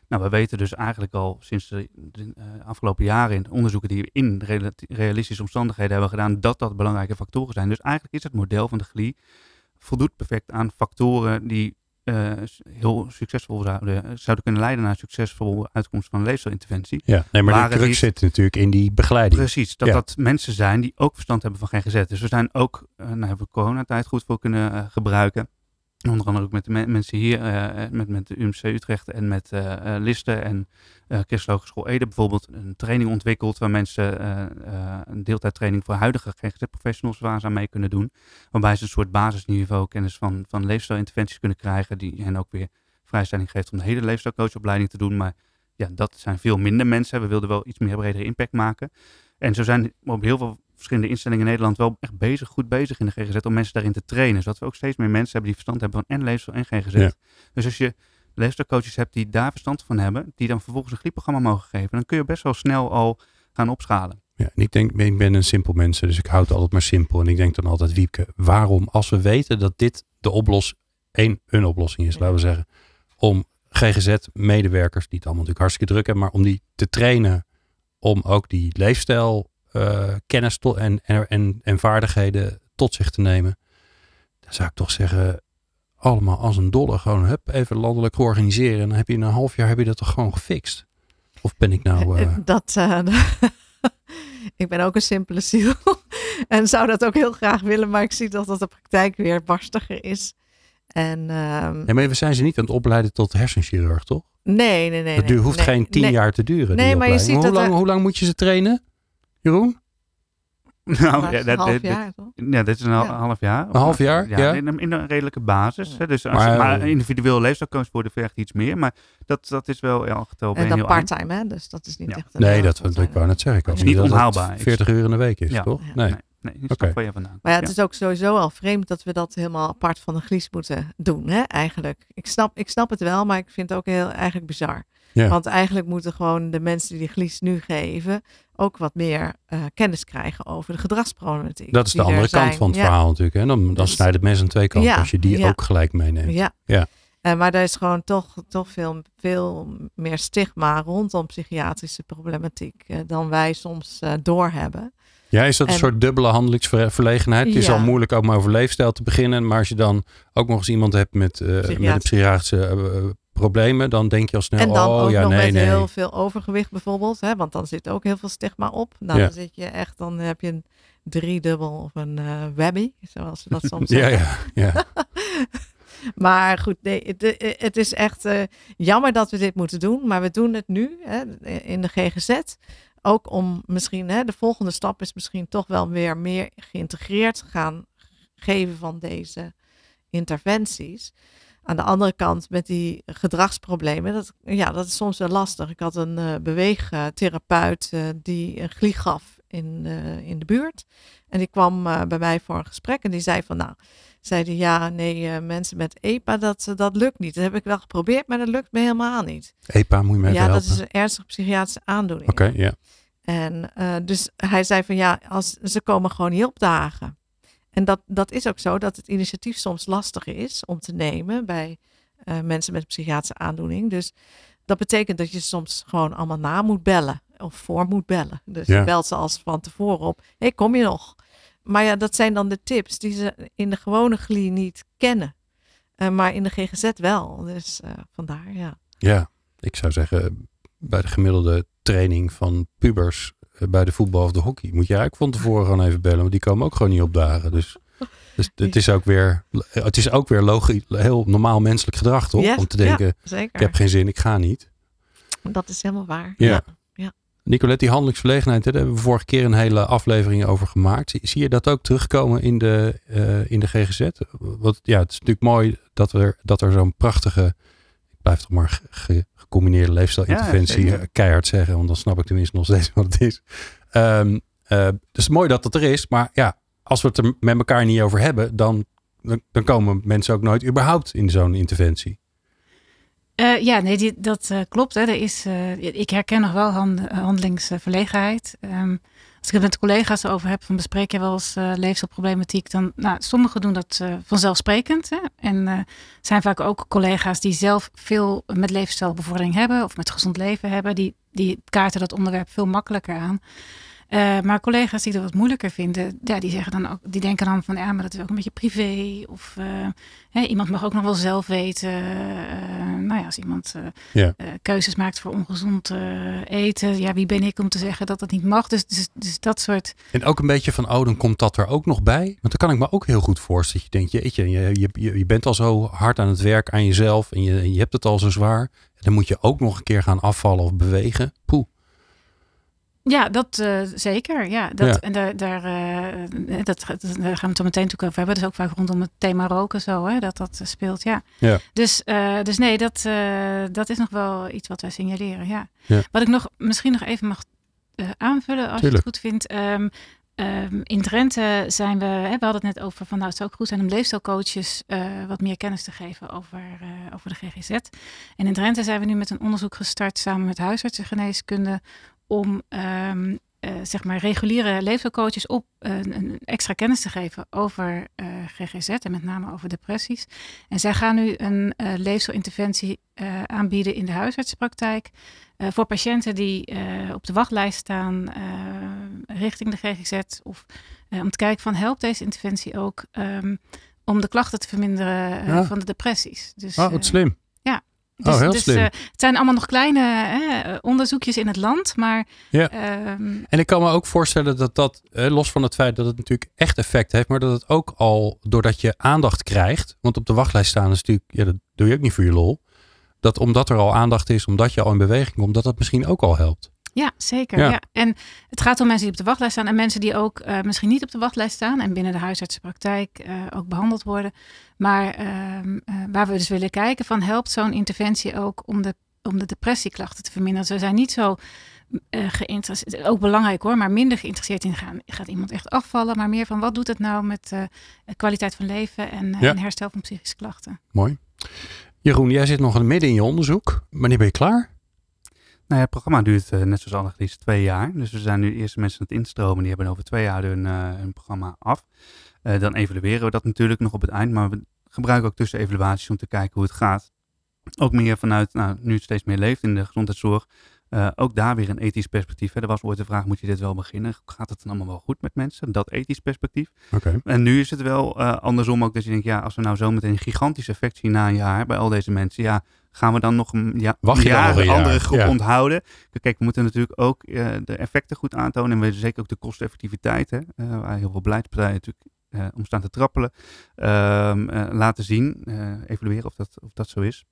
Nou, we weten dus eigenlijk al sinds de, de afgelopen jaren in onderzoeken die we in realistische omstandigheden hebben gedaan, dat dat belangrijke factoren zijn. Dus eigenlijk is het model van de GLI voldoet perfect aan factoren die uh, heel succesvol zouden, zouden kunnen leiden naar een succesvolle uitkomst van een leefstijlinterventie. Ja, nee, maar de druk zit natuurlijk in die begeleiding. Precies, dat ja. dat mensen zijn die ook verstand hebben van GGZ. Dus we zijn ook, uh, nou hebben we coronatijd goed voor kunnen uh, gebruiken. Onder andere ook met de me mensen hier, uh, met, met de UMC Utrecht en met uh, Listen en uh, Christelijke Hogeschool Ede bijvoorbeeld een training ontwikkeld waar mensen een deeltijdtraining voor huidige GGZ-professionals waar ze aan mee kunnen doen. Waarbij ze een soort basisniveau kennis van, van leefstijlinterventies kunnen krijgen die hen ook weer vrijstelling geeft om de hele leefstijlcoachopleiding te doen. Maar ja, dat zijn veel minder mensen. We wilden wel iets meer bredere impact maken. En zo zijn op heel veel verschillende instellingen in Nederland wel echt bezig, goed bezig in de GGZ om mensen daarin te trainen. Zodat we ook steeds meer mensen hebben die verstand hebben van en leefstijl en GGZ. Ja. Dus als je leefstijlcoaches hebt die daar verstand van hebben, die dan vervolgens een gliepprogramma mogen geven, dan kun je best wel snel al gaan opschalen. Ja, en ik denk, ik ben een simpel mens, dus ik houd het altijd maar simpel. En ik denk dan altijd, Wiepke, waarom als we weten dat dit de oplossing, één, een oplossing is, laten we zeggen, om GGZ-medewerkers, die het allemaal natuurlijk hartstikke druk hebben, maar om die te trainen om ook die leefstijl uh, kennis tot en, en, en vaardigheden tot zich te nemen. Dan zou ik toch zeggen, allemaal als een dolle. Gewoon hup, even landelijk organiseren. En dan heb je in een half jaar heb je dat toch gewoon gefixt. Of ben ik nou... Uh... Dat, uh, ik ben ook een simpele ziel. en zou dat ook heel graag willen. Maar ik zie dat dat de praktijk weer barstiger is. En, um... nee, maar we zijn ze niet aan het opleiden tot hersenchirurg, toch? Nee, nee, nee. Dat nee, hoeft nee, geen tien nee. jaar te duren. Nee, maar je ziet hoe, dat lang, er- hoe lang moet je ze trainen, Jeroen? Nou, Maar ja, een dat, half jaar, toch? ja, dit is een Ja. half jaar. Een half jaar, ja. In, een, in een redelijke basis. Hè. Dus als Maar, je maar eh, individueel leefstijlcoach worden vergt iets meer. Maar dat, dat is wel ja, geteld En dan part-time, hè? Dus dat is niet Ja. echt een Nee, eh, dat, fulltime. ik wou net zeggen. Ik Het is niet dat onhaalbaar is. 40 uur in de week is, Ja. toch? Ja. Nee. Nee, nee, okay. je vandaan Maar ja, het is ook sowieso al vreemd dat we dat helemaal apart van de glies moeten doen, hè, eigenlijk. Ik snap, ik snap het wel, maar ik vind het ook heel eigenlijk bizar. Ja. Want eigenlijk moeten gewoon de mensen die die glies nu geven ook wat meer eh, kennis krijgen over de gedragsproblematiek. Dat is de er andere kant van het Ja. verhaal natuurlijk. Hè? Dan, dan Dus- snijdt het mes aan twee kanten Ja, als je die ook gelijk meeneemt. Ja. Ja. Eh, maar er is gewoon toch, toch veel, veel meer stigma rondom psychiatrische problematiek eh, dan wij soms doorhebben. Ja, is dat een En- soort dubbele handelingsverlegenheid? Het is al moeilijk maar over leefstijl te beginnen. Maar als je dan ook nog eens iemand hebt met, met een Psychiatrische- eh, problemen, dan denk je al snel, En dan oh ook ja, nog nee, met nee. heel veel overgewicht bijvoorbeeld. Hè, want dan zit ook heel veel stigma op. Nou, Ja. dan zit je echt, dan heb je een driedubbel of een eh webby, zoals ze dat soms Ja, zeggen. ja, ja. Maar goed, nee, het, het is echt eh, jammer dat we dit moeten doen. Maar we doen het nu hè, in de GGZ. Ook om misschien, hè, de volgende stap is misschien toch wel weer meer geïntegreerd gaan geven van deze interventies. Aan de andere kant met die gedragsproblemen, dat, ja, dat is soms wel lastig. Ik had een eh, beweegtherapeut eh, die een glie gaf in, eh, in de buurt. En die kwam bij mij voor een gesprek en die zei van, nou, zeiden ja, nee, mensen met EPA, dat, dat lukt niet. Dat heb ik wel geprobeerd, maar dat lukt me helemaal niet. EPA, moet je me even ja, dat is een ernstige psychiatrische aandoening. Oké, ja. En dus hij zei van ja, als, ze komen gewoon niet opdagen. En dat, dat is ook zo, dat het initiatief soms lastig is om te nemen bij eh, mensen met een psychiatrische aandoening. Dus dat betekent dat je soms gewoon allemaal na moet bellen of voor moet bellen. Dus Ja. je belt ze als van tevoren op. Hé, hey, kom je nog? Maar ja, dat zijn dan de tips die ze in de gewone glie niet kennen. Eh, maar in de GGZ wel. Dus eh, vandaar, ja. Ja, ik zou zeggen, bij de gemiddelde training van pubers bij de voetbal of de hockey, moet je eigenlijk van tevoren gewoon even bellen, want die komen ook gewoon niet opdagen. Dus Dus het is ook weer, het is ook weer logisch, heel normaal menselijk gedrag, toch? Yes, Om te denken, ja, ik heb geen zin, ik ga niet. Dat is helemaal waar. Ja. Ja. Nicolette, die handelingsverlegenheid, daar hebben we vorige keer een hele aflevering over gemaakt. Zie, je dat ook terugkomen in de, eh, in de GGZ? Want ja, het is natuurlijk mooi dat er, dat er zo'n prachtige, ik blijf toch maar ge- gecombineerde leefstijlinterventie Ja, keihard zeggen, want dan snap ik tenminste nog steeds wat het is. Ehm eh, dus mooi dat dat er is, maar ja, als we het er met elkaar niet over hebben, dan, dan, dan komen mensen ook nooit überhaupt in zo'n interventie. Eh, ja, nee, die, dat eh, klopt. Hè. Er is, eh, ik herken nog wel hand, handelingsverlegenheid. Ehm, als ik het met collega's over heb, van bespreek je wel eens eh leefstijlproblematiek, dan, nou, sommigen doen dat eh, vanzelfsprekend. Hè. En eh zijn vaak ook collega's die zelf veel met leefstijlbevordering hebben of met gezond leven hebben, die, die kaarten dat onderwerp veel makkelijker aan. Eh, maar collega's die dat wat moeilijker vinden, ja, die zeggen dan ook, die denken dan van ja, maar dat is ook een beetje privé. Of eh, hè, iemand mag ook nog wel zelf weten. eh, nou ja, als iemand Ja. keuzes maakt voor ongezond eh, eten, ja, wie ben ik om te zeggen dat dat niet mag? Dus, dus, dus dat soort. En ook een beetje van, oh, dan komt dat er ook nog bij. Want dan kan ik me ook heel goed voorstellen. Dat je denkt, jeetje, je, je, je, je bent al zo hard aan het werk aan jezelf. En je, je hebt het al zo zwaar. En dan moet je ook nog een keer gaan afvallen of bewegen. Poeh. Ja, dat eh, zeker. Ja, dat, Ja. En daar, daar, eh, dat, daar gaan we het zo meteen natuurlijk over hebben. Dat is ook vaak rondom het thema roken zo, hè, dat dat speelt. Ja. Ja. Dus, eh, dus nee, dat, dat is nog wel iets wat wij signaleren. Ja. Ja. Wat ik nog misschien nog even mag aanvullen, als je het goed vindt. Ehm, ehm, in Drenthe zijn we, hè, we hadden het net over van nou, het zou ook goed zijn om leefstijlcoaches wat meer kennis te geven over, over de GGZ. En in Drenthe zijn we nu met een onderzoek gestart samen met huisartsengeneeskunde om ehm, eh, zeg maar reguliere leefstijlcoaches op een, extra kennis te geven over eh, GGZ en met name over depressies. En zij gaan nu een eh leefstijlinterventie aanbieden in de huisartsenpraktijk voor patiënten die op de wachtlijst staan richting de GGZ of om te kijken van helpt deze interventie ook ehm, om de klachten te verminderen Ja. van de depressies. Dus, eh, wat slim. Dus, Oh, heel dus, slim. eh, het zijn allemaal nog kleine hè, onderzoekjes in het land, maar Ja. ehm, En ik kan me ook voorstellen dat dat, los van het feit dat het natuurlijk echt effect heeft, maar dat het ook al, doordat je aandacht krijgt, want op de wachtlijst staan is natuurlijk, ja, dat doe je ook niet voor je lol, dat omdat er al aandacht is, omdat je al in beweging komt, dat dat misschien ook al helpt. Ja, zeker. Ja. Ja. En het gaat om mensen die op de wachtlijst staan en mensen die ook eh, misschien niet op de wachtlijst staan en binnen de huisartsenpraktijk eh, ook behandeld worden. Maar ehm, eh, waar we dus willen kijken van helpt zo'n interventie ook om de, om de depressieklachten te verminderen. Ze zijn niet zo geïnteresseerd, ook belangrijk hoor, maar minder geïnteresseerd in gaan, gaat iemand echt afvallen, maar meer van wat doet het nou met kwaliteit van leven en, Ja. en herstel van psychische klachten. Mooi. Jeroen, jij zit nog midden in je onderzoek. Wanneer ben je klaar? Nou ja, het programma duurt eh, net zoals Annelies twee jaar. Dus we zijn nu eerst mensen aan het instromen. Die hebben over twee jaar hun, eh, hun programma af. Eh, dan evalueren we dat natuurlijk nog op het eind. Maar we gebruiken ook tussen evaluaties om te kijken hoe het gaat. Ook meer vanuit, nou, nu het steeds meer leeft in de gezondheidszorg. ook daar weer een ethisch perspectief. Hè. Er was ooit de vraag, moet je dit wel beginnen? Gaat het dan allemaal wel goed met mensen? Dat ethisch perspectief. Oké. En nu is het wel andersom ook dat je denkt, ja, als we nou zo meteen een gigantisch effect zien na een jaar bij al deze mensen, ja, gaan we dan nog een ja, Wacht jaar een andere groep Ja. onthouden? Kijk, we moeten natuurlijk ook eh, de effecten goed aantonen en we zeker ook de kosteneffectiviteit, hè, eh, waar heel veel beleidspartijen natuurlijk eh, om staan te trappelen, ehm, eh, laten zien, evalueren of dat, of dat zo is.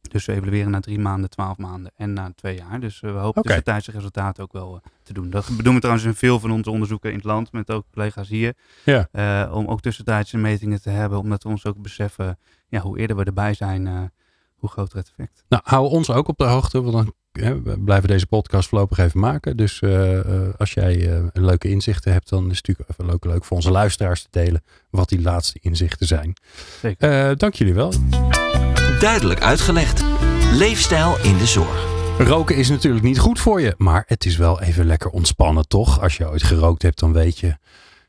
Dus we evalueren na drie maanden, twaalf maanden en na twee jaar. Dus we hopen Oké. tussentijdse resultaten ook wel te doen. Dat doen we trouwens in veel van onze onderzoeken in het land, met ook collega's hier. Ja. Om ook tussentijdse metingen te hebben, omdat we ons ook beseffen, ja, hoe eerder we erbij zijn, hoe groter het effect. Nou, hou ons ook op de hoogte, want dan hè, we blijven deze podcast voorlopig even maken. Dus eh, eh, als jij eh, een leuke inzichten hebt, dan is het natuurlijk even leuk, leuk voor onze luisteraars te delen wat die laatste inzichten zijn. Zeker. Eh, dank jullie wel. Duidelijk uitgelegd. Leefstijl in de zorg. Roken is natuurlijk niet goed voor je, maar het is wel even lekker ontspannen, toch? Als je ooit gerookt hebt, dan weet je,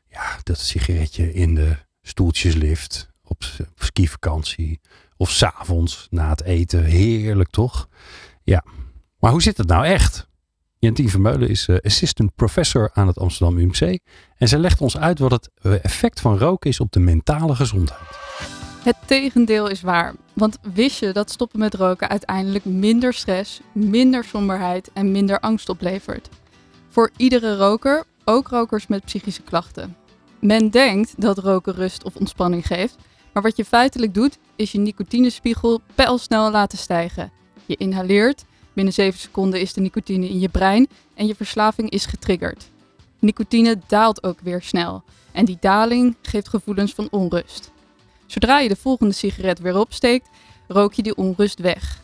ja, dat sigaretje in de stoeltjeslift op skivakantie of s'avonds na het eten, heerlijk toch? Ja, maar hoe zit het nou echt? Jantien Vermeulen is eh, assistant professor aan het Amsterdam UMC en zij legt ons uit wat het eh, effect van roken is op de mentale gezondheid. Het tegendeel is waar. Want wist je dat stoppen met roken uiteindelijk minder stress, minder somberheid en minder angst oplevert? Voor iedere roker, ook rokers met psychische klachten. Men denkt dat roken rust of ontspanning geeft, maar wat je feitelijk doet, is je nicotinespiegel pijlsnel laten stijgen. Je inhaleert, binnen 7 seconden is de nicotine in je brein en je verslaving is getriggerd. Nicotine daalt ook weer snel en die daling geeft gevoelens van onrust. Zodra je de volgende sigaret weer opsteekt, rook je die onrust weg.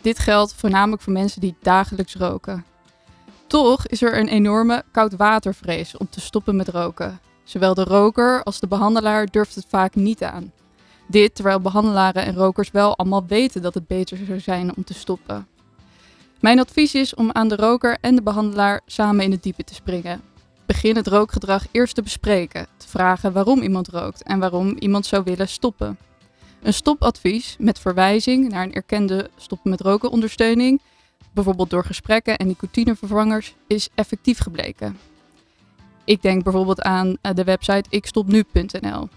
Dit geldt voornamelijk voor mensen die dagelijks roken. Toch is er een enorme koudwatervrees om te stoppen met roken. Zowel de roker als de behandelaar durft het vaak niet aan. Dit terwijl behandelaren en rokers wel allemaal weten dat het beter zou zijn om te stoppen. Mijn advies is om aan de roker en de behandelaar samen in het diepe te springen. Begin het rookgedrag eerst te bespreken, te vragen waarom iemand rookt en waarom iemand zou willen stoppen. Een stopadvies met verwijzing naar een erkende stoppen met roken ondersteuning, bijvoorbeeld door gesprekken en nicotinevervangers, is effectief gebleken. Ik denk bijvoorbeeld aan eh, de website ikstopnu.nl.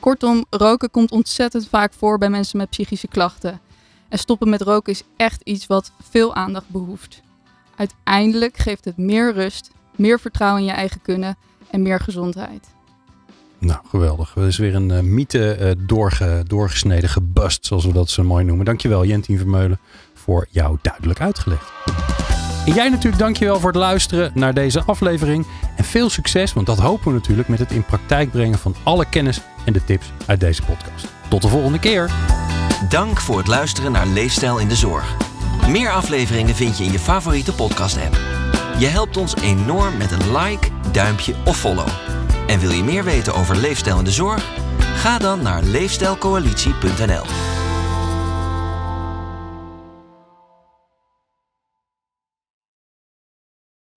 Kortom, roken komt ontzettend vaak voor bij mensen met psychische klachten. En stoppen met roken is echt iets wat veel aandacht behoeft. Uiteindelijk geeft het meer rust, meer vertrouwen in je eigen kunnen en meer gezondheid. Nou, geweldig. Er is weer een uh, mythe uh, doorge, doorgesneden, gebust, zoals we dat zo mooi noemen. Dankjewel, Jentien Vermeulen, voor jou duidelijk uitgelegd. En jij natuurlijk dankjewel voor het luisteren naar deze aflevering. En veel succes, want dat hopen we natuurlijk met het in praktijk brengen van alle kennis en de tips uit deze podcast. Tot de volgende keer. Dank voor het luisteren naar Leefstijl in de Zorg. Meer afleveringen vind je in je favoriete podcast-app. Je helpt ons enorm met een like, duimpje of follow. En wil je meer weten over leefstijl in de zorg? Ga dan naar leefstijlcoalitie.nl.